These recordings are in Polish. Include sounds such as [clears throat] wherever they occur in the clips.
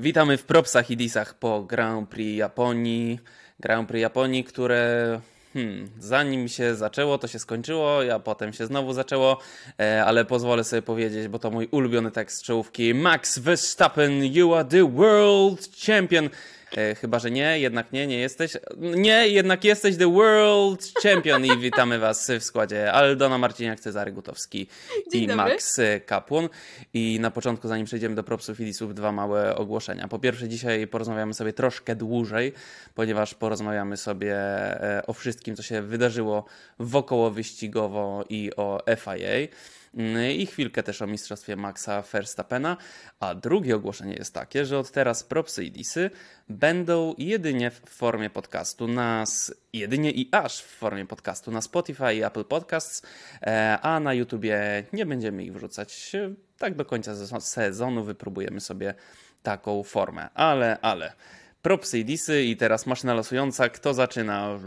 Witamy w propsach i disach po Grand Prix Japonii. Grand Prix Japonii, które hmm, zanim się zaczęło, to się skończyło, a potem się znowu zaczęło, e, ale pozwolę sobie powiedzieć, bo to mój ulubiony tekst czołówki. Max Verstappen, you are the world champion. E, chyba, że nie, jednak nie, nie jesteś. Nie, jednak jesteś the world champion i witamy was w składzie Aldona Marciniak, Cezary Gutowski Dzień i dobry. Max Kapłon. I na początku, zanim przejdziemy do propsów i disów, dwa małe ogłoszenia. Po pierwsze, dzisiaj porozmawiamy sobie troszkę dłużej, ponieważ porozmawiamy sobie e, o wszystkim, co się wydarzyło wokoło wyścigowo i o FIA. I chwilkę też o mistrzostwie Maxa Verstappena. A drugie ogłoszenie jest takie, że od teraz propsy i disy będą jedynie w formie podcastu, nas jedynie i aż w formie podcastu na Spotify i Apple Podcasts, e, a na YouTubie nie będziemy ich wrzucać. Tak do końca sezon- sezonu wypróbujemy sobie taką formę. Ale, ale. Propsy i disy i teraz maszyna losująca. Kto zaczyna?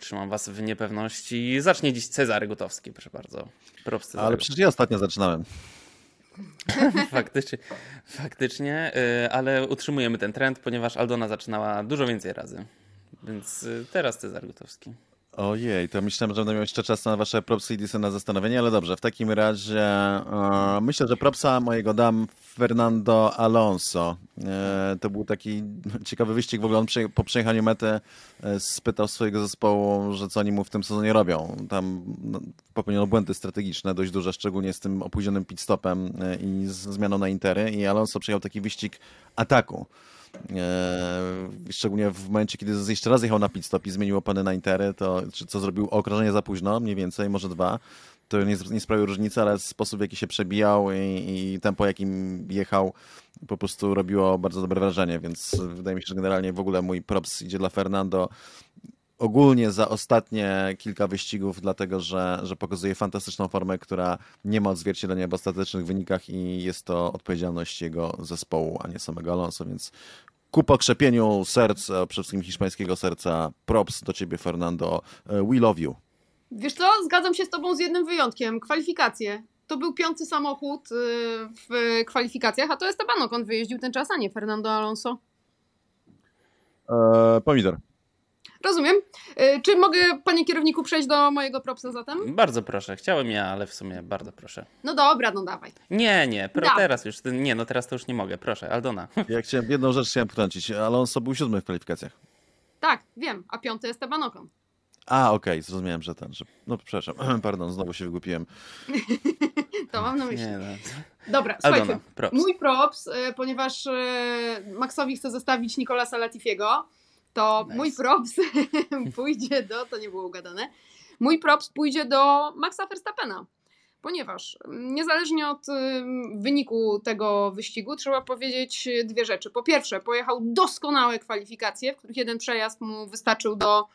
Trzymam was w niepewności. Zacznie dziś Cezary Gutowski, proszę bardzo. Props Cezary. Ale przecież ja ostatnio zaczynałem. [laughs] Faktycznie, faktycznie, y, ale utrzymujemy ten trend, ponieważ Aldona zaczynała dużo więcej razy. Więc y, teraz Cezar Gutowski. Ojej, to myślałem, że będę miał jeszcze czas na wasze propsy i disy na zastanowienie, ale dobrze, w takim razie e, myślę, że propsa mojego dam Fernando Alonso. E, to był taki ciekawy wyścig, w ogóle on prze, po przejechaniu mety e, spytał swojego zespołu, że co oni mu w tym sezonie robią. Tam no, popełniono błędy strategiczne dość duże, szczególnie z tym opóźnionym pit stopem e, i z zmianą na intery i Alonso przejechał taki wyścig ataku. Eee, szczególnie w momencie, kiedy jeszcze raz jechał na pit stop i zmienił opony na intery, to co zrobił okrążenie za późno, mniej więcej, może dwa, to nie, nie sprawił różnicy, ale sposób w jaki się przebijał i, i tempo jakim jechał po prostu robiło bardzo dobre wrażenie, więc wydaje mi się, że generalnie w ogóle mój props idzie dla Fernando. Ogólnie za ostatnie kilka wyścigów, dlatego że, że pokazuje fantastyczną formę, która nie ma odzwierciedlenia w ostatecznych wynikach i jest to odpowiedzialność jego zespołu, a nie samego Alonso, więc ku pokrzepieniu serc, a przede wszystkim hiszpańskiego serca, props do ciebie Fernando, E, we love you. Wiesz co, zgadzam się z tobą z jednym wyjątkiem. Kwalifikacje. To był piąty samochód y, w kwalifikacjach, a to jest Esteban Ocon wyjeździł ten czas, a nie Fernando Alonso. E, pomidor. Rozumiem. Y, Czy mogę, panie kierowniku, przejść do mojego propsa zatem? Bardzo proszę, chciałem ja, ale w sumie bardzo proszę. No dobra, no dawaj. Nie, nie, pro, teraz już, nie, no teraz to już nie mogę, proszę, Aldona. [laughs] Ja chciałem, jedną rzecz chciałem potrącić. Alonso był siódmy w kwalifikacjach. Tak, wiem, a piąty jest Esteban Ocon. A, okej, zrozumiałem, że ten, że... No przepraszam, [clears throat] pardon, znowu się wygłupiłem. [laughs] To mam na myśli. Nie, no. Dobra, słuchajcie. Aldona, props. Mój props, y, ponieważ y, Maxowi chcę zostawić Nicolasa Latifiego, to Nice. mój props [laughs] pójdzie do, to nie było ugadane, mój props pójdzie do Maxa Verstappena. Ponieważ niezależnie od wyniku tego wyścigu, trzeba powiedzieć dwie rzeczy. Po pierwsze, pojechał doskonałe kwalifikacje, w których jeden przejazd mu wystarczył do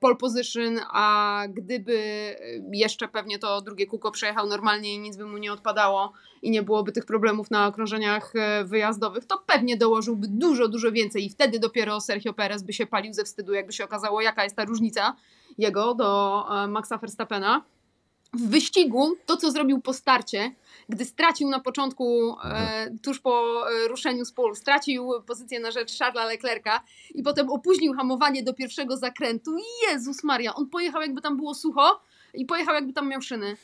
pole position, a gdyby y, jeszcze pewnie to drugie kółko przejechał normalnie i nic by mu nie odpadało, i nie byłoby tych problemów na okrążeniach e, wyjazdowych, to pewnie dołożyłby dużo, dużo więcej i wtedy dopiero Sergio Perez by się palił ze wstydu, jakby się okazało, jaka jest ta różnica jego do e, Maxa Verstappena. W wyścigu to, co zrobił po starcie, gdy stracił na początku, e, tuż po e, ruszeniu z pól, stracił pozycję na rzecz Charlesa Leclerca i potem opóźnił hamowanie do pierwszego zakrętu. Jezus Maria, on pojechał jakby tam było sucho i pojechał jakby tam miał szyny.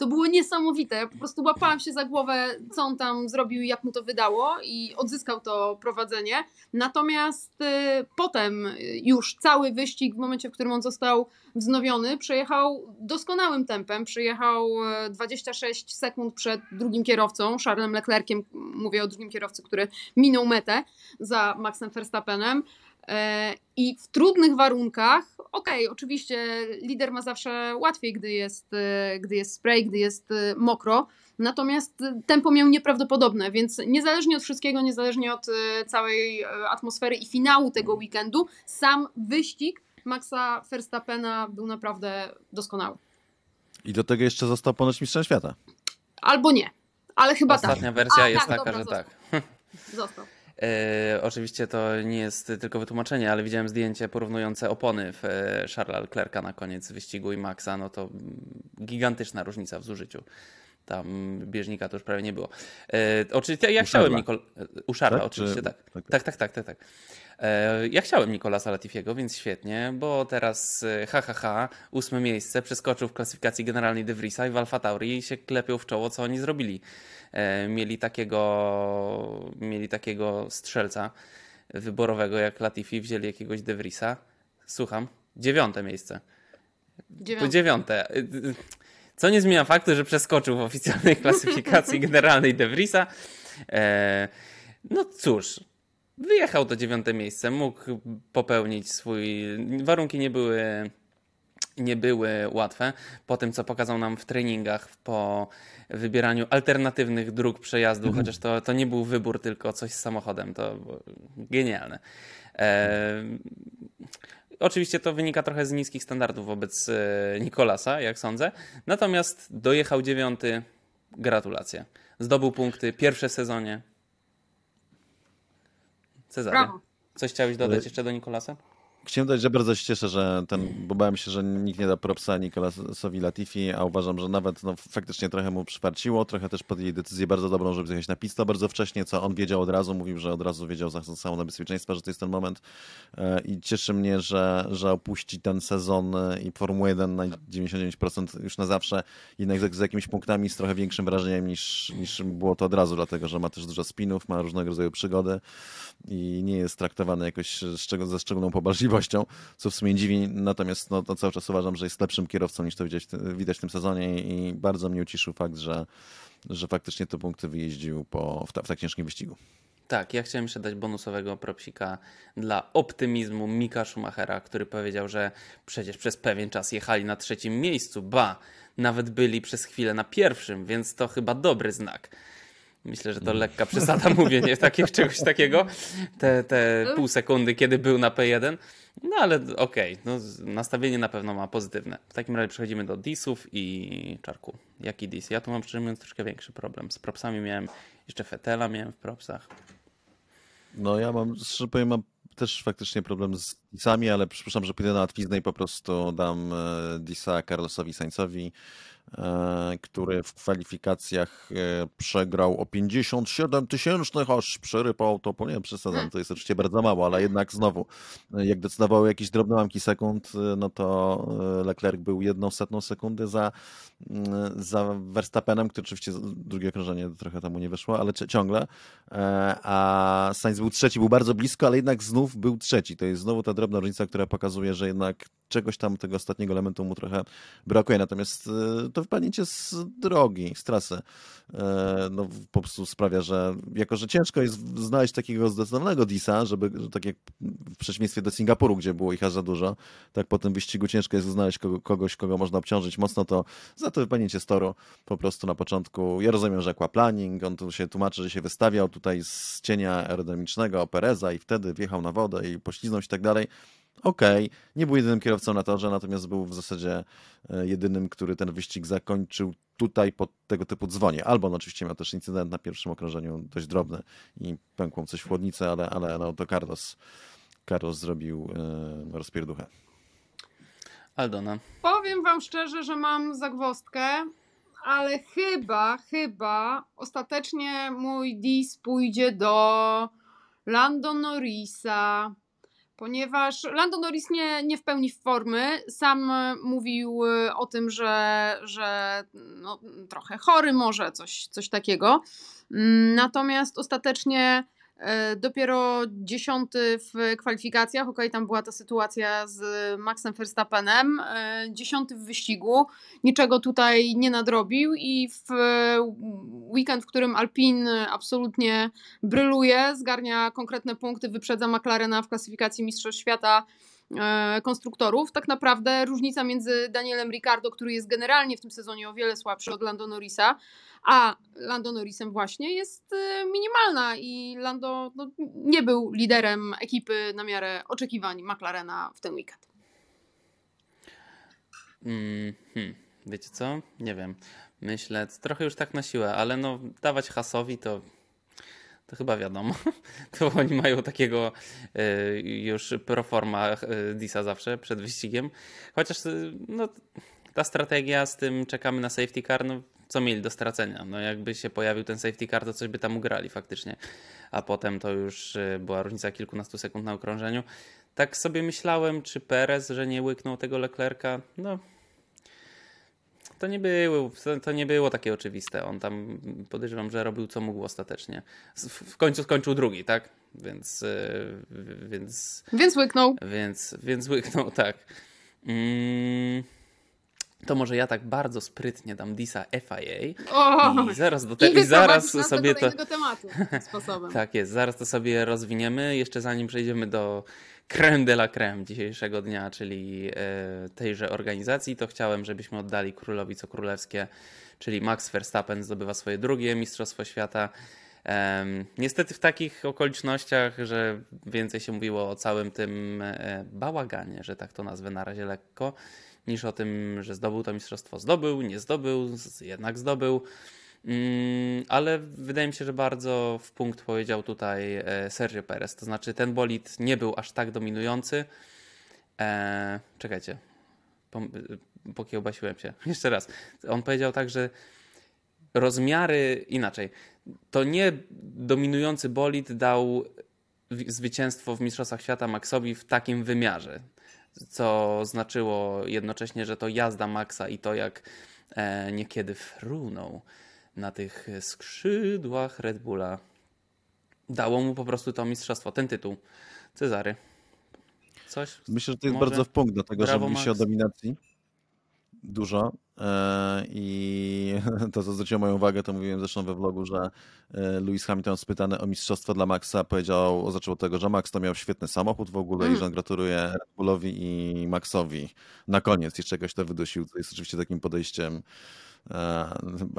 To było niesamowite. Po prostu łapałam się za głowę, co on tam zrobił i jak mu to wydało, i odzyskał to prowadzenie. Natomiast y, potem y, już cały wyścig, w momencie, w którym on został wznowiony, przejechał doskonałym tempem. Przyjechał y, 26 sekund przed drugim kierowcą, Charlesem Leclerciem. Mówię o drugim kierowcy, który minął metę za Maxem Verstappenem. E, I w trudnych warunkach, okej, oczywiście lider ma zawsze łatwiej, gdy jest, e, gdy jest spray, gdy jest e, mokro, natomiast tempo miał nieprawdopodobne, więc niezależnie od wszystkiego, niezależnie od całej atmosfery i finału tego weekendu, sam wyścig Maxa Verstappena był naprawdę doskonały. I do tego jeszcze został ponoć mistrzem świata. Albo nie, ale chyba Ostatnia tak. wersja A, jest tak, taka, dobra, że został. tak. [laughs] Został. E, oczywiście to nie jest tylko wytłumaczenie, ale widziałem zdjęcie porównujące opony w e, Charlesa Leclerca na koniec wyścigu i Maxa, no to gigantyczna różnica w zużyciu. Tam bieżnika to już prawie nie było. E, oczywiście ja U chciałem. Nikol... U Szarla, Tak? oczywiście, Czy- tak. tak. Tak, tak, tak, tak, tak. E, ja chciałem Nikolasa Latifiego, więc świetnie, bo teraz e, ha, ha, ha, ósme miejsce, przeskoczył w klasyfikacji generalnej De Vriesa i w Alfa Tauri się klepią w czoło, co oni zrobili. E, mieli takiego, mieli takiego strzelca wyborowego jak Latifi, wzięli jakiegoś De Vriesa. Słucham. Dziewiąte miejsce. To Dziewiąty. dziewiąte. Co nie zmienia faktu, że przeskoczył w oficjalnej [laughs] klasyfikacji generalnej De Vriesa. E, no cóż, wyjechał to dziewiąte miejsce, mógł popełnić swój. Warunki nie były, nie były łatwe. Po tym, co pokazał nam w treningach, po wybieraniu alternatywnych dróg przejazdu, chociaż to, to nie był wybór, tylko coś z samochodem, to było genialne. E, Oczywiście to wynika trochę z niskich standardów wobec e, Nikolasa, jak sądzę. Natomiast dojechał dziewiąty. Gratulacje. Zdobył punkty. Pierwsze w sezonie. Cezary, Brawo. coś chciałeś dodać jeszcze do Nikolasa? Chciałem dodać, że bardzo się cieszę, że ten, bo bałem się, że nikt nie da propsa Nikolasowi Latifi, a uważam, że nawet no, faktycznie trochę mu przyfarciło, trochę też podjęli decyzję bardzo dobrą, żeby zjechać na pista bardzo wcześnie, co on wiedział od razu, mówił, że od razu wiedział za samo na bezpieczeństwa, że to jest ten moment. E, i cieszy mnie, że, że opuści ten sezon e, i Formułę 1 na 99% już na zawsze, jednak z, z jakimiś punktami, z trochę większym wrażeniem niż, niż było to od razu, dlatego, że ma też dużo spinów, ma różnego rodzaju przygody i nie jest traktowany jakoś ze szczególną pobłażliwością, co w sumie dziwi. Natomiast no, to cały czas uważam, że jest lepszym kierowcą niż to widać, widać w tym sezonie i bardzo mnie uciszył fakt, że, że faktycznie te punkty wyjeździł po, w, ta, w tak ciężkim wyścigu. Tak, ja chciałem jeszcze dać bonusowego propsika dla optymizmu Mika Schumachera, który powiedział, że przecież przez pewien czas jechali na trzecim miejscu, ba, nawet byli przez chwilę na pierwszym, więc to chyba dobry znak. Myślę, że to lekka przesada [laughs] mówienie takich, czegoś takiego. Te, te pół sekundy, kiedy był na P1. No ale okej, no, z- nastawienie na pewno ma pozytywne. W takim razie przechodzimy do disów i czarku. Jaki dis? Ja tu mam szczerze mówiąc troszkę większy problem. Z propsami miałem, jeszcze Fetela miałem w propsach. No ja mam, szczerze powiem, mam też faktycznie problem z disami, ale przypuszczam, że pójdę na łatwiznę i po prostu dam e, disa Carlosowi Sainzowi, e, który w kwalifikacjach e, przegrał o 57 tysięcznych, aż przerypał to, po nie przesadzam, to jest oczywiście bardzo mało, ale jednak znowu, e, jak decydowały jakieś drobne łamki sekund, e, no to e, Leclerc był jedną setną sekundy za, mm, za Verstappenem, który oczywiście drugie okrążenie trochę temu nie wyszło, ale ci- ciągle, E, a Sainz był trzeci, był bardzo blisko, ale jednak znów był trzeci. To jest znowu ta drobna różnica, która pokazuje, że jednak czegoś tam tego ostatniego elementu mu trochę brakuje. Natomiast e, to wypadnięcie z drogi, z trasy, e, no po prostu sprawia, że jako, że ciężko jest znaleźć takiego zdecydowanego disa, żeby, że tak jak w przeciwieństwie do Singapuru, gdzie było ich aż za dużo, tak po tym wyścigu ciężko jest znaleźć kogo, kogoś, kogo można obciążyć mocno, to za to wypadnięcie z toru po prostu na początku, ja rozumiem, że aquaplaning, on tu się tłumaczy, że się wystawiał tutaj z cienia aerodynamicznego Pereza i wtedy wjechał na wodę i pośliznął się i tak dalej. Okej, nie był jedynym kierowcą na torze, natomiast był w zasadzie e, jedynym, który ten wyścig zakończył tutaj pod tego typu dzwonie. Albo on oczywiście miał też incydent na pierwszym okrążeniu, dość drobny i pękło mu coś w chłodnicy, ale, ale no, to Carlos, Carlos zrobił e, rozpierduchę. Aldona. Powiem wam szczerze, że mam zagwozdkę, ale chyba, chyba ostatecznie mój dis pójdzie do Lando Norrisa, ponieważ Lando Norris nie, nie w pełni formy. Sam e, mówił e, o tym, że, że no, trochę chory może, coś, coś takiego. Mm, Natomiast ostatecznie dopiero dziesiąty w kwalifikacjach, okej, tam była ta sytuacja z Maxem Verstappenem, e, dziesiąty w wyścigu, niczego tutaj nie nadrobił i w e, weekend, w którym Alpin absolutnie bryluje, zgarnia konkretne punkty, wyprzedza McLarena w klasyfikacji Mistrzostw Świata. e, konstruktorów. Tak naprawdę różnica między Danielem Ricciardo, który jest generalnie w tym sezonie o wiele słabszy od Lando Norrisa, a Lando Norrisem właśnie jest e, minimalna i Lando no, nie był liderem ekipy na miarę oczekiwań McLarena w ten weekend. Mm, hmm. Wiecie co? Nie wiem. Myślę, trochę już tak na siłę, ale no dawać hasowi to to chyba wiadomo. [laughs] To oni mają takiego y, już proforma y, Disa zawsze przed wyścigiem. Chociaż y, no, ta strategia z tym czekamy na safety car, no co mieli do stracenia? No jakby się pojawił ten safety car, to coś by tam ugrali faktycznie. A potem to już była różnica kilkunastu sekund na okrążeniu. Tak sobie myślałem, czy Perez, że nie łyknął tego Leclerca. No, to nie było, to nie było takie oczywiste. On tam podejrzewam, że robił co mógł ostatecznie. W końcu skończył drugi, tak? Więc. Więc, więc łyknął. Więc, więc łyknął, [laughs] tak. Mm, to może ja tak bardzo sprytnie dam Disa FIA o, i zaraz do tego i zaraz sobie to tematu [laughs] sposobem. tak jest, zaraz to sobie rozwiniemy. Jeszcze zanim przejdziemy do creme de la creme dzisiejszego dnia, czyli e, tejże organizacji, to chciałem, żebyśmy oddali królowi co królewskie, czyli Max Verstappen zdobywa swoje drugie Mistrzostwo Świata. Niestety w takich okolicznościach, że więcej się mówiło o całym tym e, bałaganie, że tak to nazwę na razie lekko, niż o tym, że zdobył to mistrzostwo. Zdobył, nie zdobył, jednak zdobył. Mm, ale wydaje mi się, że bardzo w punkt powiedział tutaj e, Sergio Perez. To znaczy, ten bolid nie był aż tak dominujący. Eee, czekajcie, pokiełbasiłem się. [laughs] Jeszcze raz. On powiedział tak, że rozmiary inaczej. To nie dominujący bolid dał zwycięstwo w Mistrzostwach Świata Maxowi w takim wymiarze, co znaczyło jednocześnie, że to jazda Maxa i to jak e, niekiedy frunął na tych skrzydłach Red Bulla dało mu po prostu to mistrzostwo, ten tytuł. Cezary. Coś? Myślę, że to jest Może? bardzo w punkt, dlatego Brawo, że mówi się o dominacji dużo e, i [laughs] to, co zwróciło moją uwagę, to mówiłem zresztą we vlogu, że e, Lewis Hamilton spytany o mistrzostwo dla Maxa powiedział, zaczął od tego, że Max to miał świetny samochód w ogóle mm. i że on gratuluje Red Bullowi i Maxowi. Na koniec jeszcze czegoś to wydusił, co jest oczywiście takim podejściem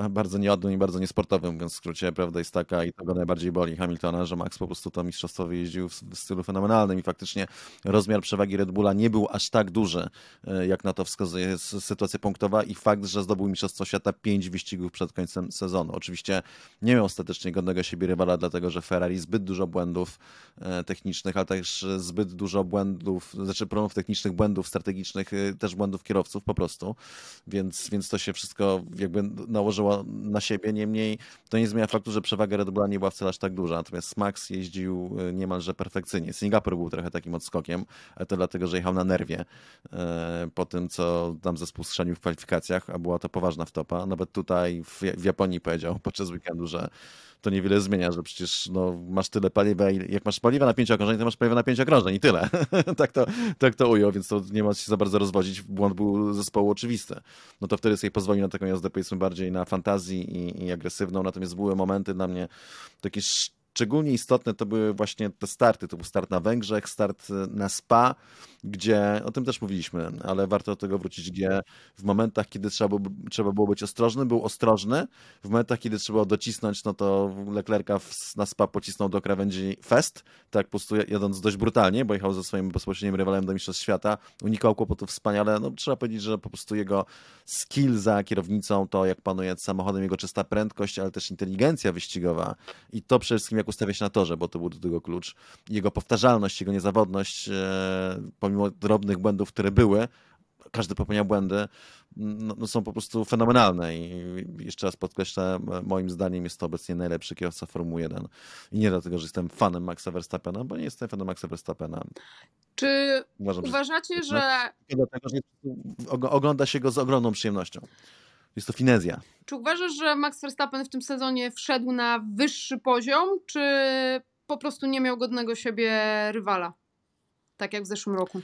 bardzo nieodnym i bardzo niesportowym, więc w skrócie prawda jest taka i to go najbardziej boli Hamiltona, że Max po prostu to mistrzostwo jeździł w, stylu fenomenalnym i faktycznie rozmiar przewagi Red Bulla nie był aż tak duży, e, jak na to wskazuje sytuacja punktowa i fakt, że zdobył mistrzostwo świata pięć wyścigów przed końcem sezonu. Oczywiście nie miał ostatecznie godnego siebie rywala, dlatego że Ferrari zbyt dużo błędów e, technicznych, ale też zbyt dużo błędów, znaczy problemów technicznych, błędów strategicznych, też błędów kierowców po prostu, więc, więc to się wszystko jakby nałożyła na siebie. Niemniej to nie zmienia faktu, że przewaga Red Bulla nie była wcale aż tak duża. Natomiast Max jeździł e, niemalże perfekcyjnie. Singapur był trochę takim odskokiem, ale to dlatego, że jechał na nerwie e, po tym, co tam zespół strzelił w kwalifikacjach, a była to poważna wtopa. Nawet tutaj w Japonii powiedział podczas weekendu, że to niewiele zmienia, że przecież no, masz tyle paliwa, jak masz paliwa na pięć okrążeń, to masz paliwa na pięć okrążeń i tyle. [laughs] tak, to, tak to ujął, więc to nie ma się za bardzo rozwodzić. Błąd był zespołu oczywisty. No to wtedy sobie pozwolił na taką jazdę powiedzmy bardziej na fantazji i, i agresywną, natomiast były momenty dla mnie takie szczególnie istotne to były właśnie te starty. To był start na Węgrzech, start na Spa, gdzie, o tym też mówiliśmy, ale warto do tego wrócić, gdzie w momentach, kiedy trzeba, było, trzeba było być ostrożny, był ostrożny, w momentach, kiedy trzeba było docisnąć, no to Leclerca na SPA pocisnął do krawędzi Fest, tak po prostu jadąc dość brutalnie, bo jechał ze swoim bezpośrednim rywalem do Mistrzostw Świata, unikał kłopotów wspaniale, no trzeba powiedzieć, że po prostu jego skill za kierownicą, to jak panuje samochodem, jego czysta prędkość, ale też inteligencja wyścigowa. I to przede wszystkim jak ustawia się na torze, bo to był do tego klucz, jego powtarzalność, jego niezawodność, e, pomimo drobnych błędów, które były, każdy popełnia błędy, no, no, są po prostu fenomenalne i jeszcze raz podkreślę, moim zdaniem jest to obecnie najlepszy kierowca Formuły 1 i nie dlatego, że jestem fanem Maxa Verstappena, bo nie jestem fanem Maxa Verstappena. Czy Uważam, uważacie, że... że... Dlatego, że ogląda się go z ogromną przyjemnością. Jest to finezja. Czy uważasz, że Max Verstappen w tym sezonie wszedł na wyższy poziom, czy po prostu nie miał godnego siebie rywala? tak jak w zeszłym roku.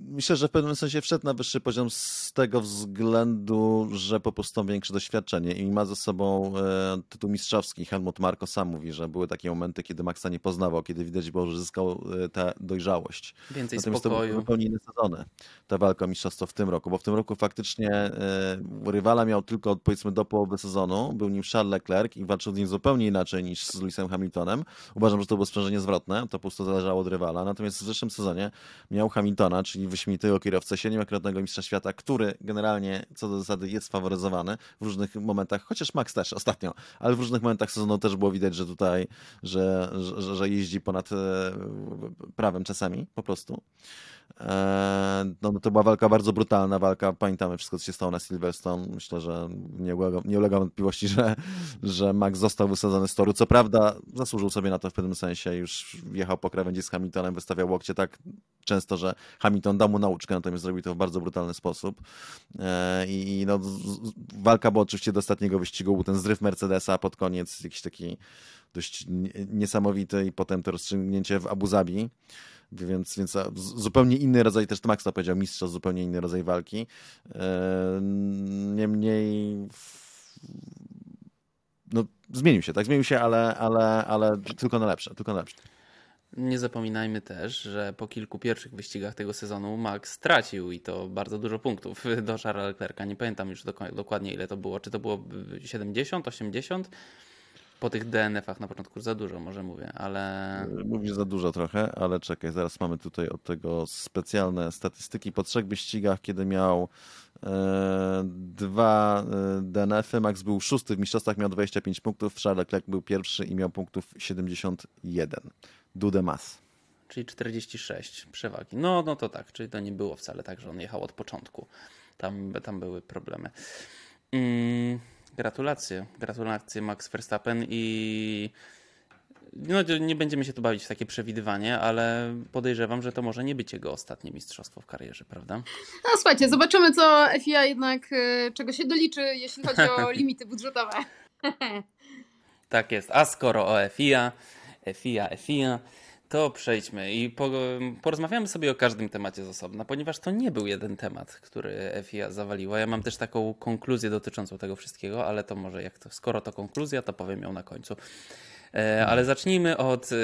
Myślę, że w pewnym sensie wszedł na wyższy poziom z tego względu, że po prostu ma większe doświadczenie i ma ze sobą e, tytuł mistrzowski. Helmut Marko sam mówi, że były takie momenty, kiedy Maxa nie poznawał, kiedy widać było, że zyskał e, tę dojrzałość. Więcej Natomiast spokoju. to były zupełnie inne sezony, ta walka o mistrzostwo w tym roku, bo w tym roku faktycznie e, rywala miał tylko powiedzmy do połowy sezonu, był nim Charles Leclerc i walczył z nim zupełnie inaczej niż z Lewisem Hamiltonem. Uważam, że to było sprzężenie zwrotne, to po prostu zależało od rywala. Natomiast w zeszłym sezonie miał Hamiltona, czyli czyli wyśmienitego kierowcę, siedmiokrotnego mistrza świata, który generalnie co do zasady jest faworyzowany w różnych momentach, chociaż Max też ostatnio, ale w różnych momentach sezonu też było widać, że tutaj, że, że, że jeździ ponad e, prawem czasami po prostu. E, no, to była walka bardzo brutalna, walka, pamiętamy wszystko, co się stało na Silverstone. Myślę, że nie ulega, nie ulega wątpliwości, że, że Max został wysadzony z toru. Co prawda zasłużył sobie na to w pewnym sensie, już jechał po krawędzi z Hamiltonem, wystawiał łokcie tak często, że Hamilton dał mu nauczkę, natomiast zrobił to w bardzo brutalny sposób. E, I no, walka była oczywiście do ostatniego wyścigu, był ten zryw Mercedesa pod koniec, jakiś taki dość niesamowity i potem to rozstrzygnięcie w Abu Zabi. Więc, więc zupełnie inny rodzaj, też Max to powiedział, mistrz, zupełnie inny rodzaj walki. E, niemniej no, zmienił się, tak? Zmienił się, ale, ale, ale tylko na lepsze, tylko na lepsze. Nie zapominajmy też, że po kilku pierwszych wyścigach tego sezonu Max stracił i to bardzo dużo punktów do Charlesa Leclerca. Nie pamiętam już dokładnie ile to było. Czy to było 70, 80? Po tych DNF-ach na początku za dużo, może mówię, ale. Mówisz za dużo trochę, ale czekaj, zaraz mamy tutaj od tego specjalne statystyki. Po trzech wyścigach, kiedy miał e, dwa e, DNF-y, Max był szósty w mistrzostwach, miał 25 punktów, Charles Leclerc był pierwszy i miał punktów 71. Dude Mas. Czyli 46 przewagi. No, no to tak, czyli to nie było wcale tak, że on jechał od początku. Tam, tam były problemy. Mm. Gratulacje, gratulacje Max Verstappen i no, nie będziemy się tu bawić w takie przewidywanie, ale podejrzewam, że to może nie być jego ostatnie mistrzostwo w karierze, prawda? No słuchajcie, zobaczymy co FIA jednak y, czego się doliczy, jeśli chodzi o [laughs] limity budżetowe. tak jest, a skoro o FIA, FIA, FIA, to przejdźmy i po, porozmawiamy sobie o każdym temacie z osobna, ponieważ to nie był jeden temat, który FIA zawaliła. Ja mam też taką konkluzję dotyczącą tego wszystkiego, ale to może jak to, skoro to konkluzja, to powiem ją na końcu. E, ale zacznijmy od e,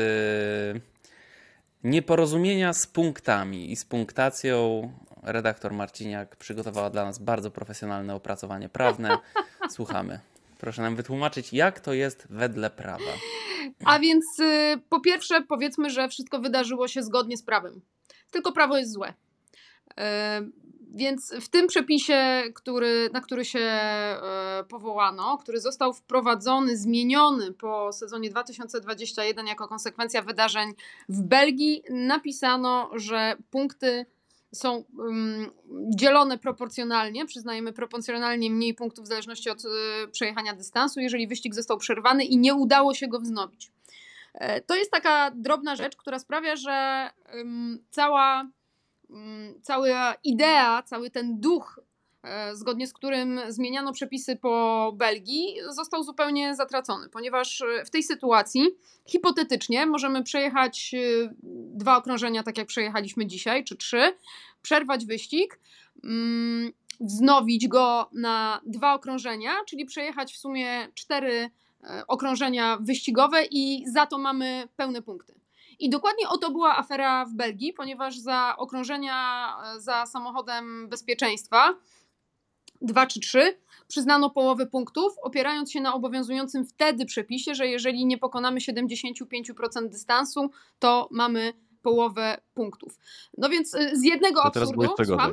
nieporozumienia z punktami i z punktacją. Redaktor Marciniak przygotowała dla nas bardzo profesjonalne opracowanie prawne. Słuchamy. Proszę nam wytłumaczyć, jak to jest wedle prawa. A więc y, po pierwsze powiedzmy, że wszystko wydarzyło się zgodnie z prawem. Tylko prawo jest złe. Y, więc w tym przepisie, który, na który się y, powołano, który został wprowadzony, zmieniony po sezonie 2021 jako konsekwencja wydarzeń w Belgii, napisano, że punkty są um, dzielone proporcjonalnie, przyznajemy proporcjonalnie mniej punktów w zależności od y, przejechania dystansu, jeżeli wyścig został przerwany i nie udało się go wznowić. E, to jest taka drobna rzecz, która sprawia, że cała, cała idea, cały ten duch E, zgodnie z którym zmieniano przepisy po Belgii, został zupełnie zatracony, ponieważ e, w tej sytuacji hipotetycznie możemy przejechać e, dwa okrążenia, tak jak przejechaliśmy dzisiaj, czy trzy, przerwać wyścig, mm, wznowić go na dwa okrążenia, czyli przejechać w sumie cztery okrążenia wyścigowe i za to mamy pełne punkty. I dokładnie o to była afera w Belgii, ponieważ za okrążenia za samochodem bezpieczeństwa 2 czy 3, przyznano połowę punktów, opierając się na obowiązującym wtedy przepisie, że jeżeli nie pokonamy 75% dystansu, to mamy połowę punktów. No więc y, z jednego to absurdu, słucham?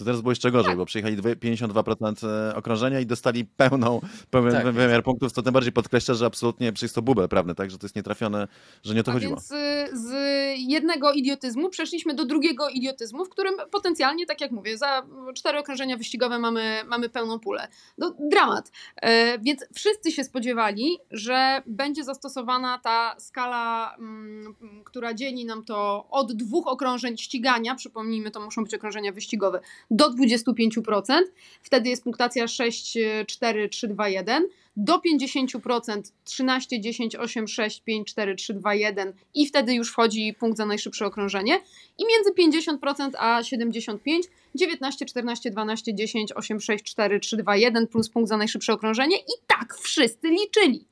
To teraz było jeszcze gorzej, tak. bo przyjechali 52% e, okrążenia i dostali pełną, pełen tak. wymiar punktów, co tym bardziej podkreśla, że absolutnie przecież to bubel prawny, tak, że to jest nietrafione, że nie o to A chodziło. Więc y, z jednego idiotyzmu przeszliśmy do drugiego idiotyzmu, w którym potencjalnie, tak jak mówię, za cztery okrążenia wyścigowe mamy, mamy pełną pulę. No, dramat. E, więc wszyscy się spodziewali, że będzie zastosowana ta skala, mm, która dzieli nam to od dwóch okrążeń ścigania, przypomnijmy, to muszą być okrążenia wyścigowe, do 25%, wtedy jest punktacja 6, 4, 3, 2, 1, do 50% 13, 10, 8, 6, 5, 4, 3, 2, 1 i wtedy już wchodzi punkt za najszybsze okrążenie. I między 50% a 75 19, 14, 12, 10, 8, 6, 4, 3, 2, 1 plus punkt za najszybsze okrążenie. I tak wszyscy liczyli.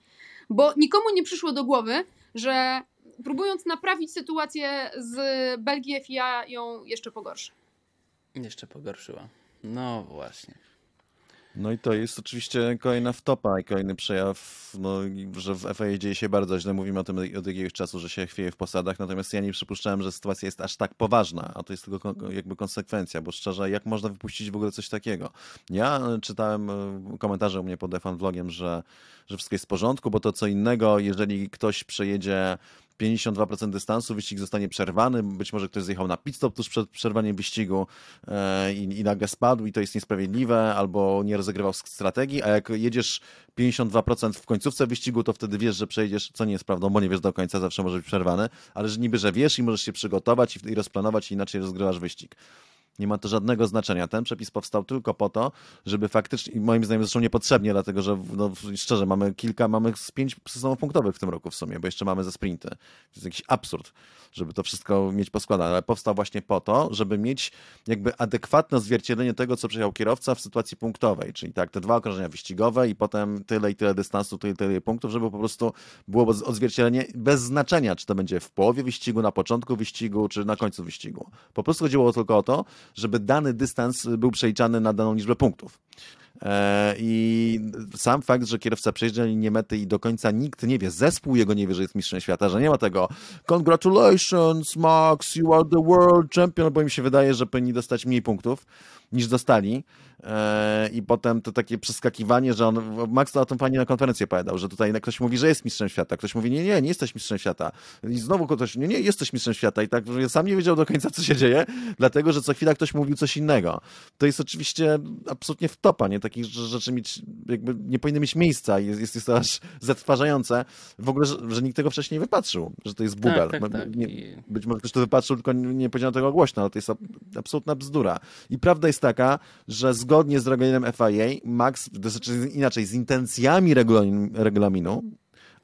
Bo nikomu nie przyszło do głowy, że próbując naprawić sytuację z Belgii FIA ją jeszcze pogorszy. Jeszcze pogorszyła. No właśnie. No i to jest oczywiście kolejna wtopa i kolejny przejaw, no, że w FA dzieje się bardzo źle. Mówimy o tym od jakiegoś czasu, że się chwieje w posadach, natomiast ja nie przypuszczałem, że sytuacja jest aż tak poważna, a to jest tylko jakby konsekwencja, bo szczerze, jak można wypuścić w ogóle coś takiego? Ja czytałem e, komentarze u mnie pod F1 vlogiem, że, że wszystko jest w porządku, bo to co innego, jeżeli ktoś przejedzie 52% dystansu, wyścig zostanie przerwany, być może ktoś zjechał na pit stop tuż przed przerwaniem wyścigu e, i, i nagle spadł i to jest niesprawiedliwe, albo nie rozegrywał strategii, a jak jedziesz 52% w końcówce wyścigu, to wtedy wiesz, że przejdziesz, co nie jest prawdą, bo nie wiesz do końca, zawsze może być przerwany, ale że niby, że wiesz i możesz się przygotować i, i rozplanować i inaczej rozgrywasz wyścig. Nie ma to żadnego znaczenia. Ten przepis powstał tylko po to, żeby faktycznie, moim zdaniem zresztą niepotrzebnie, dlatego że no, szczerze, mamy kilka, mamy z pięć systemów punktowych w tym roku w sumie, bo jeszcze mamy ze sprinty. To jest jakiś absurd, żeby to wszystko mieć poskładane, ale powstał właśnie po to, żeby mieć jakby adekwatne odzwierciedlenie tego, co przejechał kierowca w sytuacji punktowej, czyli tak, te dwa okrążenia wyścigowe i potem tyle i tyle dystansu, tyle i tyle punktów, żeby po prostu było odzwierciedlenie bez znaczenia, czy to będzie w połowie wyścigu, na początku wyścigu, czy na końcu wyścigu. Po prostu chodziło tylko o to, żeby dany dystans był przeliczany na daną liczbę punktów. E, I sam fakt, że kierowca przejeżdża linię mety i do końca nikt nie wie, zespół jego nie wie, że jest mistrzem świata, że nie ma tego. Congratulations Max, you are the world champion, bo im się wydaje, że powinni dostać mniej punktów niż dostali. E, I potem to takie przeskakiwanie, że on, Max to o tym fajnie na konferencji opowiadał, że tutaj ktoś mówi, że jest mistrzem świata, ktoś mówi, nie, nie, nie jesteś mistrzem świata. I znowu ktoś, nie, nie, jesteś mistrzem świata. I tak, że sam nie wiedział do końca, co się dzieje, dlatego, że co chwila ktoś mówił coś innego. To jest oczywiście absolutnie wtopa, nie? Takich rzeczy mieć, jakby nie powinny mieć miejsca. Jest, jest, jest to aż zatrważające. W ogóle, że, że nikt tego wcześniej nie wypatrzył, że to jest bubel. Tak, tak, tak. Nie, być może ktoś to wypatrzył, tylko nie powiedziano tego głośno, ale to jest absolutna bzdura. I prawda jest taka, że zgodnie z regulaminem FIA, Max, znaczy inaczej, z intencjami regulaminu,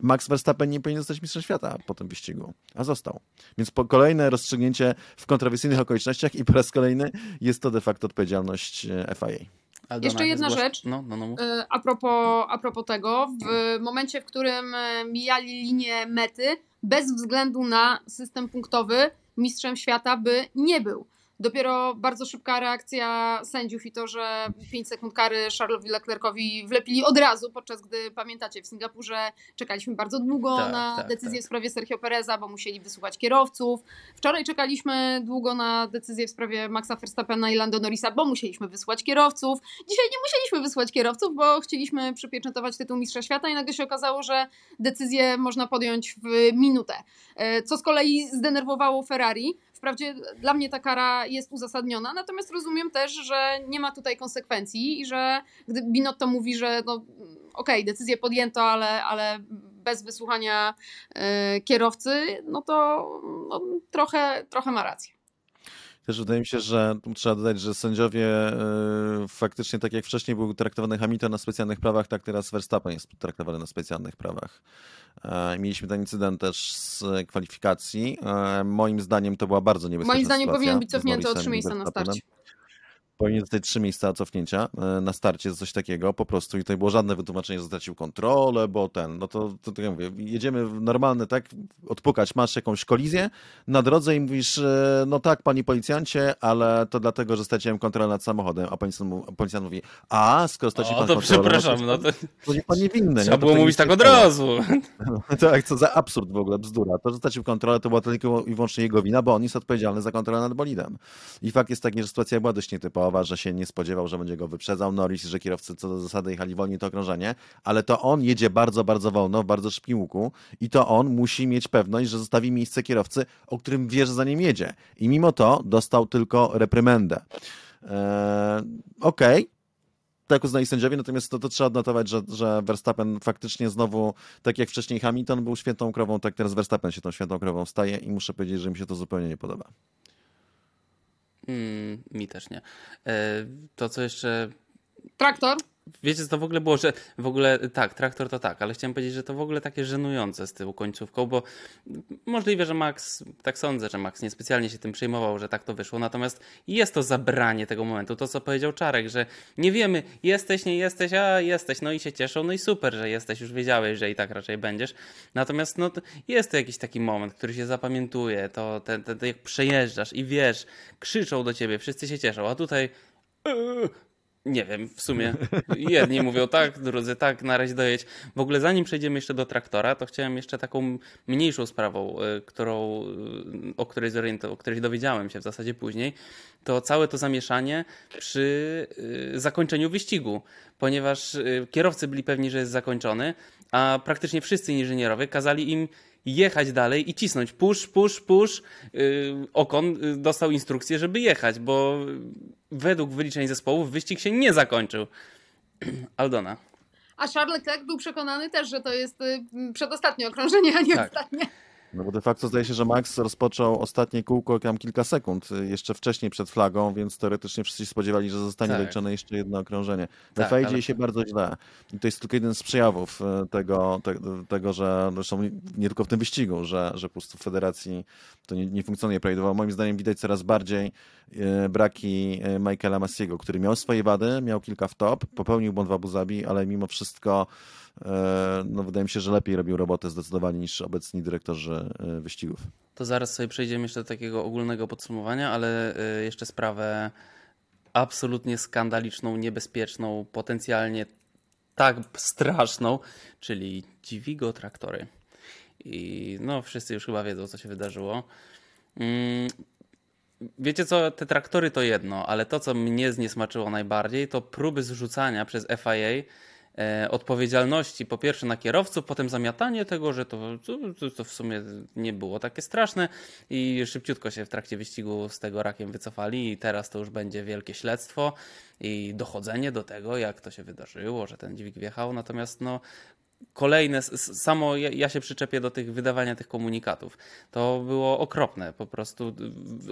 Max Verstappen nie powinien zostać mistrzem świata po tym wyścigu, a został. Więc po kolejne rozstrzygnięcie w kontrowersyjnych okolicznościach i po raz kolejny jest to de facto odpowiedzialność e, FIA. Aldona, Jeszcze jedna rzecz no, no, no. E, a, propos, a propos tego. W momencie, w którym e, mijali linię mety, bez względu na system punktowy, mistrzem świata by nie był. Dopiero bardzo szybka reakcja sędziów i to, że 5 sekund kary Charlesowi Leclercowi wlepili od razu, podczas gdy pamiętacie, w Singapurze czekaliśmy bardzo długo tak, na tak, decyzję tak. w sprawie Sergio Pereza, bo musieli wysłuchać kierowców. Wczoraj czekaliśmy długo na decyzję w sprawie Maxa Verstappena i Lando Norrisa, bo musieliśmy wysłać kierowców. Dzisiaj nie musieliśmy wysłać kierowców, bo chcieliśmy przypieczętować tytuł Mistrza Świata i nagle się okazało, że decyzję można podjąć w minutę. E, co z kolei zdenerwowało Ferrari, Wprawdzie dla mnie ta kara jest uzasadniona, natomiast rozumiem też, że nie ma tutaj konsekwencji i że gdy Binotto mówi, że no, okej, okay, decyzję podjęto, ale, ale bez wysłuchania y, kierowcy, no to no, trochę, trochę ma rację. Też wydaje mi się, że trzeba dodać, że sędziowie y, faktycznie, tak jak wcześniej był traktowany Hamilton na specjalnych prawach, tak teraz Verstappen jest traktowany na specjalnych prawach. E, mieliśmy ten incydent też z kwalifikacji. E, moim zdaniem to była bardzo niebezpieczna Moim zdaniem sytuacja powinien być cofnięty o trzy miejsca na starcie powinien dostać trzy miejsca cofnięcia e, na starcie, coś takiego po prostu i tutaj było żadne wytłumaczenie, że stracił kontrolę, bo ten, no to, to tak jak mówię, jedziemy normalny, tak, odpukać, masz jakąś kolizję na drodze i mówisz, e, no tak, panie policjancie, ale to dlatego, że straciłem kontrolę nad samochodem, a policjant, policjant mówi, a, skoro stracił pan to przepraszam, no to... To nie pan niewinny. Trzeba nie? było mówić tak od razu. [laughs] tak, co za absurd w ogóle, bzdura. To, że stracił kontrolę, to była tylko i wyłącznie jego wina, bo on jest odpowiedzialny za kontrolę nad bolidem. I fakt jest taki, że sytuacja była dość nietypowa, że się nie spodziewał, że będzie go wyprzedzał Norris, że kierowcy co do zasady jechali wolniej to okrążenie, ale to on jedzie bardzo, bardzo wolno, w bardzo szybkim łuku i to on musi mieć pewność, że zostawi miejsce kierowcy, o którym wie, że za nim jedzie. I mimo to dostał tylko reprymendę. Eee, Okej, okay tak uznali sędziowie, natomiast to, to trzeba odnotować, że, że Verstappen faktycznie znowu, tak jak wcześniej Hamilton był świętą krową, tak teraz Verstappen się tą świętą krową staje i muszę powiedzieć, że mi się to zupełnie nie podoba. Mm, mi też nie. E, to, co jeszcze. Traktor? Wiecie, co to w ogóle było, że w ogóle tak, traktor to tak, ale chciałem powiedzieć, że to w ogóle takie żenujące z tyłu końcówką, bo możliwe, że Max, tak sądzę, że Max niespecjalnie się tym przejmował, że tak to wyszło, natomiast jest to zabranie tego momentu, to co powiedział Czarek, że nie wiemy, jesteś, nie jesteś, a jesteś, no i się cieszą, no i super, że jesteś, już wiedziałeś, że i tak raczej będziesz, natomiast no jest to jakiś taki moment, który się zapamiętuje, to ten jak przejeżdżasz i wiesz, krzyczą do ciebie, wszyscy się cieszą, a tutaj yy, Nie wiem, w sumie jedni mówią tak, drudzy tak, na razie dojedź. W ogóle zanim przejdziemy jeszcze do traktora, to chciałem jeszcze taką mniejszą sprawą, y, którą, y, o, której o której dowiedziałem się w zasadzie później, to całe to zamieszanie przy y, zakończeniu wyścigu, ponieważ kierowcy byli pewni, że jest zakończony, a praktycznie wszyscy inżynierowie kazali im jechać dalej i cisnąć push, push, push. Okon dostał instrukcję, żeby jechać, bo według wyliczeń zespołów wyścig się nie zakończył. [clears throat] Aldona. A Charles Leclerc był przekonany też, że to jest y, przedostatnie okrążenie, a nie tak. ostatnie. No bo de facto zdaje się, że Max rozpoczął ostatnie kółko tam kilka sekund, y, jeszcze wcześniej przed flagą, więc teoretycznie wszyscy się spodziewali, że zostanie tak. doliczone jeszcze jedno okrążenie. Tak, ale... dzieje się bardzo źle. I to jest tylko jeden z przejawów y, tego, te, tego że zresztą nie tylko w tym wyścigu, że, że po prostu w federacji to nie, nie funkcjonuje prawidłowo. Moim zdaniem widać coraz bardziej e, braki Michaela Massiego, który miał swoje wady, miał kilka w top, popełnił błąd w Abu Zabi, ale mimo wszystko no, wydaje mi się, że lepiej robił robotę zdecydowanie niż obecni dyrektorzy wyścigów. To zaraz sobie przejdziemy jeszcze do takiego ogólnego podsumowania, ale jeszcze sprawę absolutnie skandaliczną, niebezpieczną, potencjalnie tak straszną, czyli Dziwigo traktory. I no, wszyscy już chyba wiedzą, co się wydarzyło. Mm, wiecie co, te traktory to jedno, ale to, co mnie zniesmaczyło najbardziej, to próby zrzucania przez FIA e, odpowiedzialności po pierwsze na kierowców, potem zamiatanie tego, że to, to, to, w sumie nie było takie straszne i szybciutko się w trakcie wyścigu z tego rakiem wycofali i teraz to już będzie wielkie śledztwo i dochodzenie do tego, jak to się wydarzyło, że ten dźwig wjechał, natomiast no kolejne, samo ja się przyczepię do tych wydawania tych komunikatów. To było okropne, po prostu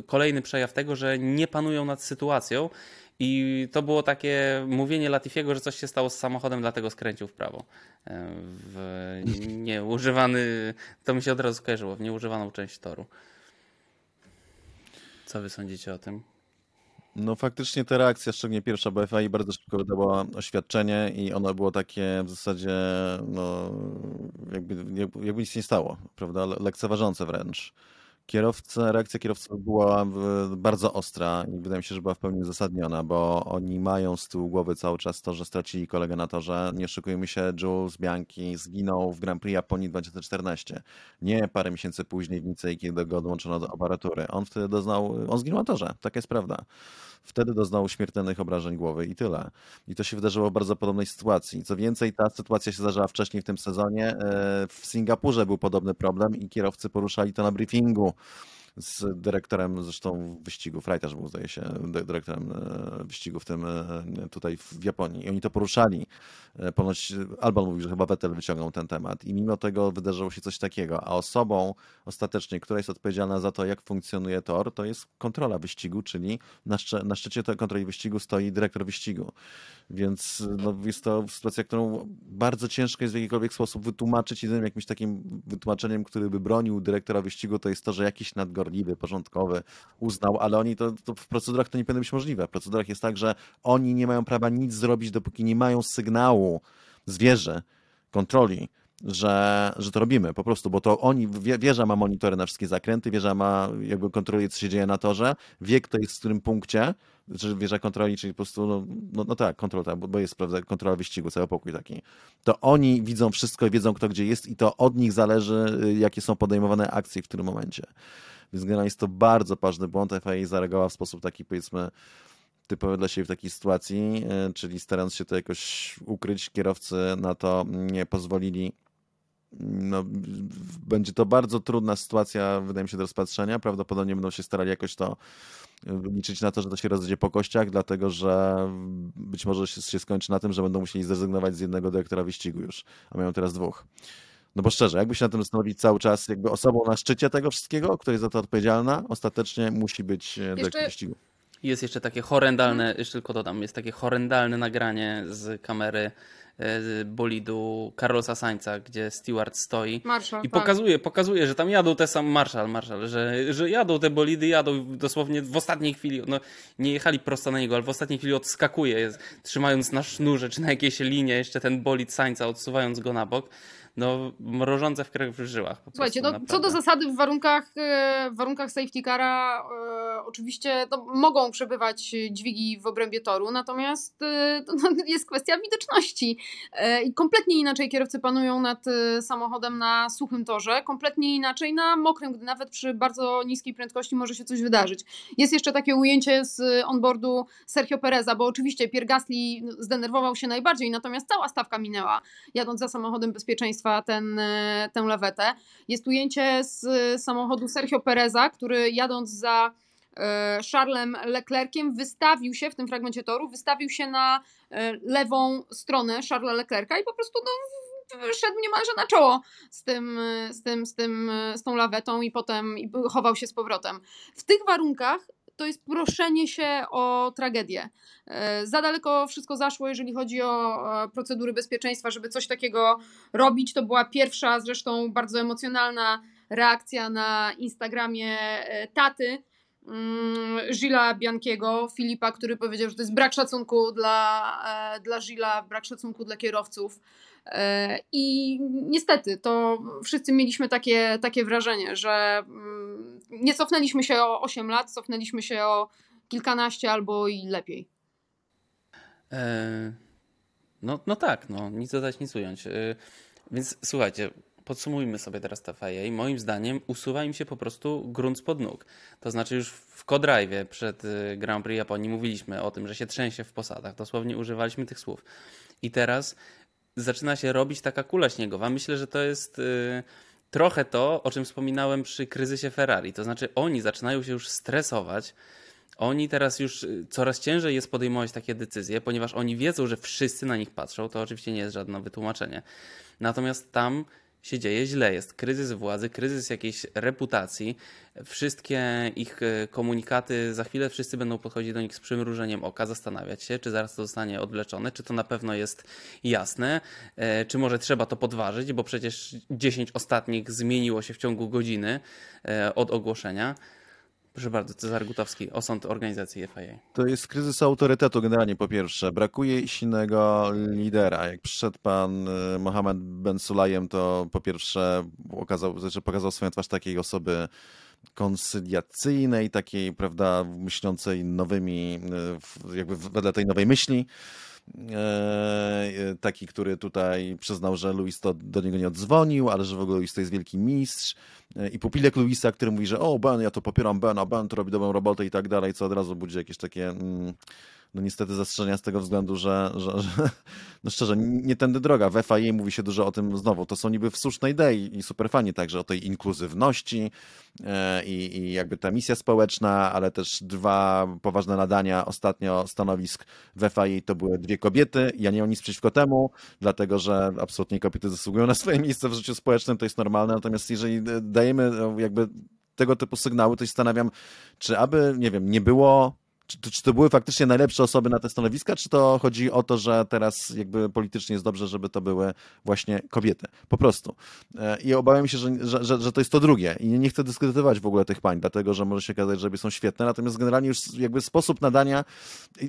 kolejny przejaw tego, że nie panują nad sytuacją i to było takie mówienie Latifiego, że coś się stało z samochodem, dlatego skręcił w prawo. E, w nieużywany, to mi się od razu skojarzyło, w nieużywaną część toru. Co wy sądzicie o tym? No faktycznie ta reakcja, szczególnie pierwsza BFI, bardzo szybko wydała oświadczenie i ono było takie w zasadzie, no, jakby, jakby nic nie stało, prawda, lekceważące wręcz. Kierowca, reakcja kierowców była bardzo ostra i wydaje mi się, że była w pełni uzasadniona, bo oni mają z tyłu głowy cały czas to, że stracili kolegę na torze. Nie oszukujmy się, Jules Bianchi zginął w Grand Prix Japonii 2014. Nie parę miesięcy później w Nicei, kiedy go odłączono do aparatury. On wtedy doznał, on zginął na torze, taka jest prawda. Wtedy doznał śmiertelnych obrażeń głowy i tyle. I to się wydarzyło w bardzo podobnej sytuacji. Co więcej, ta sytuacja się zdarzyła wcześniej w tym sezonie. E, w Singapurze był podobny problem i kierowcy poruszali to na briefingu z dyrektorem zresztą wyścigów, Reiter był zdaje się dyrektorem e, wyścigu w tym e, tutaj w Japonii i oni to poruszali. E, ponoć Alban mówił, że chyba Vettel wyciągnął ten temat i mimo tego wydarzyło się coś takiego, a osobą ostatecznie, która jest odpowiedzialna za to, jak funkcjonuje tor, to jest kontrola wyścigu, czyli na, szcze, na szczycie tej kontroli wyścigu stoi dyrektor wyścigu. Więc no, jest to sytuacja, którą bardzo ciężko jest w jakikolwiek sposób wytłumaczyć. Jedynym jakimś takim wytłumaczeniem, który by bronił dyrektora wyścigu, to jest to, że jakiś nadgorliwy, porządkowy uznał, ale oni to, to w procedurach to nie powinno być możliwe. W procedurach jest tak, że oni nie mają prawa nic zrobić, dopóki nie mają sygnału zwierzę, kontroli, że, że to robimy po prostu, bo to oni, wieża ma monitory na wszystkie zakręty, wieża ma, jakby kontroluje, co się dzieje na torze, wie, kto jest w którym punkcie, czy wieża kontroli, czyli po prostu, no, no, no tak, kontrola, tak, bo jest prawda, kontrola wyścigu, cały pokój taki. To oni widzą wszystko i wiedzą, kto gdzie jest i to od nich zależy, y, jakie są podejmowane akcje w którym momencie. Więc generalnie jest to bardzo ważny błąd. FIA zareagowała w sposób taki, powiedzmy, typowy dla siebie w takiej sytuacji, y, czyli starając się to jakoś ukryć, kierowcy na to nie pozwolili no, będzie to bardzo trudna sytuacja, wydaje mi się, do rozpatrzenia. Prawdopodobnie będą się starali jakoś to liczyć na to, że to się rozejdzie po kościach, dlatego że być może się skończy na tym, że będą musieli zrezygnować z jednego dyrektora wyścigu już, a mają teraz dwóch. No bo szczerze, jakby się na tym zastanowić cały czas, jakby osobą na szczycie tego wszystkiego, która jest za to odpowiedzialna, ostatecznie musi być e, dyrektor Jeszcze... wyścigu. Jest jeszcze takie horrendalne, jeszcze tylko dodam, jest takie horrendalne nagranie z kamery E, bolidu Carlosa Sańca, gdzie Stewart stoi Marshall, i tak. pokazuje, pokazuje, że tam jadą te same Marshall, Marshall że, że jadą te bolidy, jadą dosłownie w ostatniej chwili, no nie jechali prosto na niego, ale w ostatniej chwili odskakuje, trzymając na sznurze czy na jakiejś linie jeszcze ten bolid Sańca, odsuwając go na bok. No, mrożące w krew w żyłach. Po Słuchajcie, prostu, no, co do zasady w warunkach, e, w warunkach safety cara e, oczywiście no, mogą przebywać dźwigi w obrębie toru, natomiast e, to, no, [laughs] jest kwestia widoczności e, i kompletnie inaczej kierowcy panują nad samochodem na suchym torze, kompletnie inaczej na mokrym, gdy nawet przy bardzo niskiej prędkości może się coś wydarzyć. Jest jeszcze takie ujęcie z onboardu Sergio Pereza, bo oczywiście Pierre Gasly zdenerwował się najbardziej, natomiast cała stawka minęła, jadąc za samochodem bezpieczeństwa ten, e, tę lawetę. Jest ujęcie z samochodu Sergio Pereza, który jadąc za e, Charlesem Leclerciem wystawił się w tym fragmencie toru, wystawił się na e, lewą stronę Charlesa Leclerca i po prostu no, szedł niemalże na czoło z, tym, z, tym, z, tym, z tą lawetą i potem chował się z powrotem. W tych warunkach to jest proszenie się o tragedię. E, Za daleko wszystko zaszło, jeżeli chodzi o e, procedury bezpieczeństwa, żeby coś takiego robić. To była pierwsza, zresztą bardzo emocjonalna reakcja na Instagramie e, taty. mm, Gila Biankiego, Filipa, który powiedział, że to jest brak szacunku dla, dla brak szacunku dla kierowców. E, I niestety to wszyscy mieliśmy takie, takie wrażenie, że mm, nie cofnęliśmy się o 8 lat, cofnęliśmy się o kilkanaście albo i lepiej. E, No, no tak, no, nic dodać, nic ująć. E, Więc słuchajcie, podsumujmy sobie teraz te FIA. Moim zdaniem usuwa im się po prostu grunt spod nóg. To znaczy już w co-drive przed Grand Prix Japonii mówiliśmy o tym, że się trzęsie w posadach. Dosłownie używaliśmy tych słów. I teraz zaczyna się robić taka kula śniegowa. Myślę, że to jest y, trochę to, o czym wspominałem przy kryzysie Ferrari. To znaczy, oni zaczynają się już stresować. Oni teraz już y, coraz ciężej jest podejmować takie decyzje, ponieważ oni wiedzą, że wszyscy na nich patrzą. To oczywiście nie jest żadne wytłumaczenie. Natomiast tam się dzieje źle. Jest kryzys władzy, kryzys jakiejś reputacji. Wszystkie ich e, komunikaty, za chwilę wszyscy będą podchodzić do nich z przymrużeniem oka, zastanawiać się, czy zaraz to zostanie odwleczone, czy to na pewno jest jasne, e, czy może trzeba to podważyć, bo przecież 10 ostatnich zmieniło się w ciągu godziny e, od ogłoszenia. Proszę bardzo, Cezary Gutowski, osąd organizacji FIA. To jest kryzys autorytetu generalnie po pierwsze. Brakuje silnego lidera. Jak przyszedł pan y, Mohamed Ben Sulajem, to po pierwsze okazał, znaczy pokazał swoją twarz takiej osoby konsyliacyjnej, takiej, prawda, myślącej nowymi, y, jakby wedle tej nowej myśli. E, Taki, który tutaj przyznał, że Luis to do niego nie odzwonił, ale że w ogóle Luis to jest wielki mistrz. E, I pupilek Luisa, który mówi, że o Ben, ja to popieram Bena, Ben to robi dobrą robotę i tak dalej, co od razu budzi jakieś takie, mm, no niestety zastrzeżenia z tego względu, że, że, że no szczerze, nie tędy droga. W FIA mówi się dużo o tym znowu. To są niby słuszne idei i super fani także o tej inkluzywności e, i, i jakby ta misja społeczna, ale też dwa poważne nadania ostatnio stanowisk w FIA to były dwie kobiety. Ja nie mam nic przeciwko temu, dlatego że absolutnie kobiety zasługują na swoje miejsce w życiu społecznym, to jest normalne. Natomiast jeżeli dajemy e, jakby tego typu sygnały, to się zastanawiam, czy aby, nie wiem, nie było czy to, czy to były faktycznie najlepsze osoby na te stanowiska, czy to chodzi o to, że teraz jakby politycznie jest dobrze, żeby to były właśnie kobiety? Po prostu. E, I obawiam się, że, że, że, to jest to drugie. I nie, chcę dyskredytować w ogóle tych pań, dlatego że może się okazać, że są świetne, natomiast generalnie już jakby sposób nadania,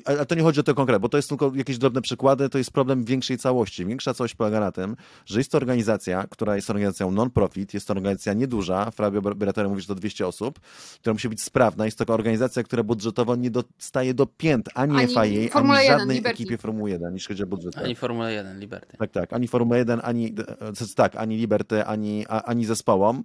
ale to nie chodzi o to konkret, bo to jest tylko jakieś drobne przykłady, to jest problem większej całości. Większa całość polega na tym, że jest to organizacja, która jest organizacją non-profit, jest to organizacja nieduża, Fabio Beratore mówi, że to 200 osób, która musi być sprawna. Jest to organizacja, która budżetowo nie dostaje do pięt ani, Ani FIA, Formuła ani 1, żadnej Liberty. ekipie Formuły 1, jeśli chodzi o budżet. Ani Formuła 1, Liberty. Tak, tak. Ani Formuła 1, ani, e, tak, ani Liberty, ani, a- ani zespołom.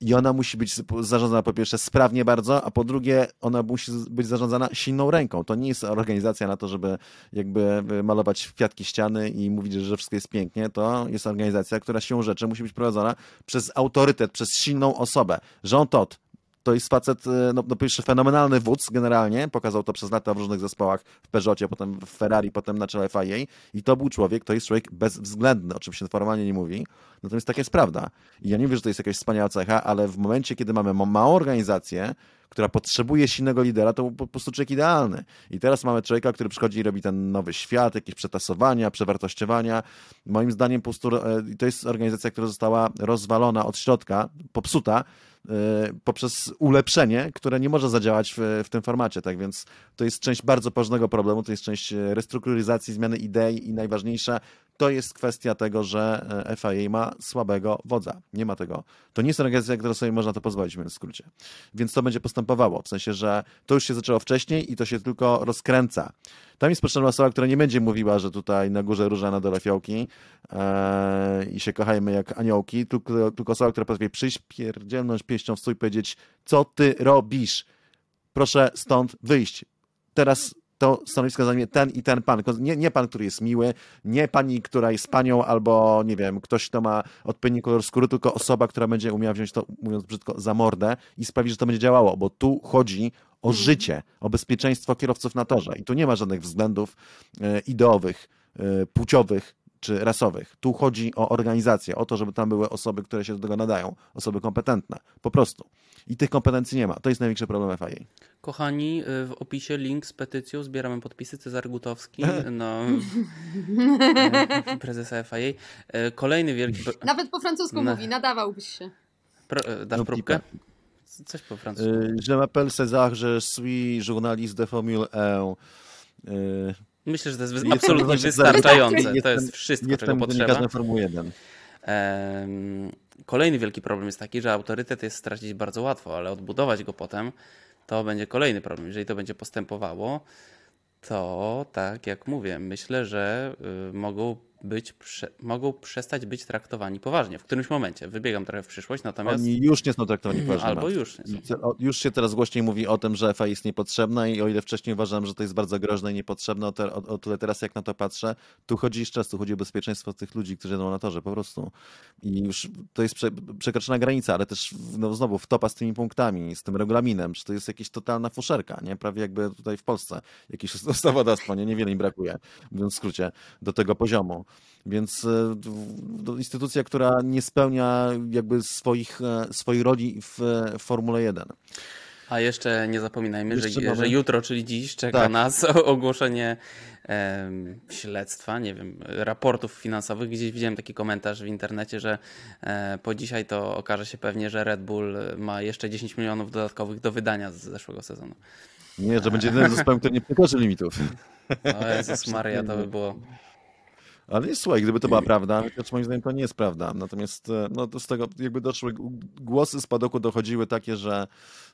I ona musi być zarządzana po pierwsze sprawnie bardzo, a po drugie ona musi być zarządzana silną ręką. To nie jest organizacja na to, żeby jakby malować w kwiatki ściany i mówić, że wszystko jest pięknie. To jest organizacja, która siłą rzeczy musi być prowadzona przez autorytet, przez silną osobę. Jean Todt, to jest facet, e, no, no fenomenalny wódz generalnie, pokazał to przez lata w różnych zespołach, w Peugeotie, potem w Ferrari, potem na czele FIA i to był człowiek, to jest człowiek bezwzględny, o czym się formalnie nie mówi, natomiast taka jest prawda. I ja nie wiem, że to jest jakaś wspaniała cecha, ale w momencie, kiedy mamy ma- małą organizację, która potrzebuje silnego lidera, to po prostu człowiek idealny. I teraz mamy człowieka, który przychodzi i robi ten nowy świat, jakieś przetasowania, przewartościowania. Moim zdaniem po prostu e, to jest organizacja, która została rozwalona od środka, popsuta, poprzez ulepszenie, które nie może zadziałać w, w tym formacie. Tak więc to jest część bardzo poważnego problemu, to jest część e, restrukturyzacji, zmiany idei i najważniejsze to jest kwestia tego, że e, FIA ma słabego wodza. Nie ma tego. To nie jest organizacja, która sobie można to pozwolić, w skrócie. Więc to będzie postępowało. W sensie, że to już się zaczęło wcześniej i to się tylko rozkręca. Tam jest potrzebna osoba, która nie będzie mówiła, że tutaj na górze róża, na dole fiołki e, i się kochajmy jak aniołki, tylko, tylko osoba, która potrafi przyjść, pierdzielnąć pieścią w stój i powiedzieć, co ty robisz? Proszę stąd wyjść. Teraz to stanowisko zajmie ten i ten pan. Nie, nie pan, który jest miły, nie pani, która jest panią, albo nie wiem, ktoś, kto ma odpowiedni kolor skóry, tylko osoba, która będzie umiała wziąć to, mówiąc brzydko, za mordę i sprawić, że to będzie działało, bo tu chodzi o życie, o bezpieczeństwo kierowców na torze i tu nie ma żadnych względów e, ideowych, e, płciowych czy rasowych. Tu chodzi o organizację, o to, żeby tam były osoby, które się do tego nadają, osoby kompetentne, po prostu. I tych kompetencji nie ma. To jest największy problem FIA. Kochani, y, w opisie link z petycją, zbieramy podpisy, Cezar Gutowski, [laughs] no, prezesa FIA. Y, kolejny wielki... Nawet po francusku Na- mówi, nadawałbyś się. Pro... y, Dasz No, próbkę? Coś po francusku. Y, Je m'appelle César, je suis journaliste de Formule 1. Myślę, że to jest Jestem absolutnie wystarczające. To Jestem- jest wszystko, czego Jestem potrzeba. dziennikarzem Formuły 1. Em, Kolejny wielki problem jest taki, że autorytet jest stracić bardzo łatwo, ale odbudować go potem to będzie kolejny problem. Jeżeli to będzie postępowało, to tak jak mówię, myślę, że y, mogą być, prze, mogą przestać być traktowani poważnie w którymś momencie. Wybiegam trochę w przyszłość, natomiast Oni już nie są traktowani poważnie. albo już. nie są. Już się teraz głośniej mówi o tym, że FA jest niepotrzebna i o ile wcześniej uważałem, że to jest bardzo groźne i niepotrzebne, o, te, o, o tyle teraz jak na to patrzę, tu chodzi jeszcze raz, tu chodzi o bezpieczeństwo tych ludzi, którzy jedą na torze po prostu. I już to jest prze, przekroczona granica, ale też no, znowu wtopa z tymi punktami, z tym regulaminem, że to jest jakaś totalna fuszerka, nie? Prawie jakby tutaj w Polsce jakieś [laughs] ustawodawstwo, nie? Niewiele im brakuje, mówiąc w skrócie, do tego poziomu. Więc e, instytucja, która nie spełnia jakby swoich, e, swojej roli w, e, Formule 1. A jeszcze nie zapominajmy, Jeszcze że, mamy- że jutro, czyli dziś, czeka Tak. nas [laughs] ogłoszenie śledztwa, nie wiem, raportów finansowych. Gdzieś widziałem taki komentarz w internecie, że po dzisiaj to okaże się pewnie, że Red Bull ma jeszcze 10 milionów dodatkowych do wydania z zeszłego sezonu. Nie, że będzie jeden zespołem, który nie przekroczy limitów. [laughs] O Jezus Maria, to by było... Ale nie, słuchaj, gdyby to była prawda, chociaż moim zdaniem to nie jest prawda. Natomiast e, no, to z tego jakby doszły, głosy z padoku dochodziły takie, że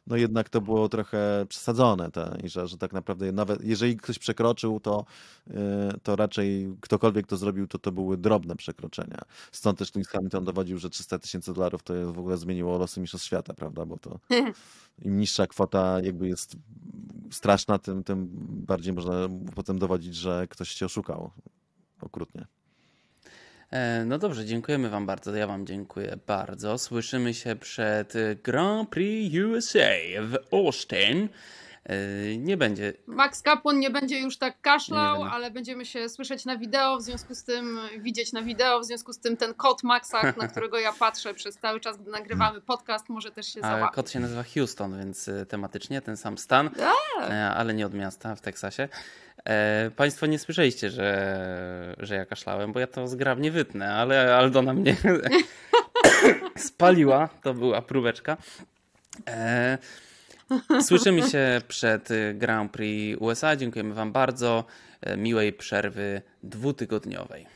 no jednak to było trochę przesadzone te, i że, że tak naprawdę nawet jeżeli ktoś przekroczył, to, e, to raczej ktokolwiek to zrobił, to to były drobne przekroczenia. Stąd też Lewis Hamilton dowodził, że 300 tysięcy dolarów to jest w ogóle zmieniło losy mistrzostw świata, prawda, bo to [laughs] im niższa kwota jakby jest straszna, tym, tym bardziej można potem dowodzić, że ktoś cię oszukał. Okrutnie. E, No dobrze, dziękujemy Wam bardzo. Ja Wam dziękuję bardzo. Słyszymy się przed Grand Prix USA w Austin. E, Nie będzie Max Kapłon nie będzie już tak kaszlał, ale będziemy się słyszeć na wideo, w związku z tym widzieć na wideo, w związku z tym ten kot Maxa, na [laughs] którego ja patrzę przez cały czas, gdy nagrywamy podcast, może też się załapać. kot się nazywa Houston, więc y, tematycznie ten sam stan, e, ale nie od miasta w Teksasie. E, Państwo nie słyszeliście, że, że ja kaszlałem, bo ja to zgrabnie wytnę, ale Aldona mnie [laughs] [laughs] spaliła. To była próbeczka. E, Słyszymy się przed Grand Prix USA. Dziękujemy Wam bardzo. E, Miłej przerwy dwutygodniowej.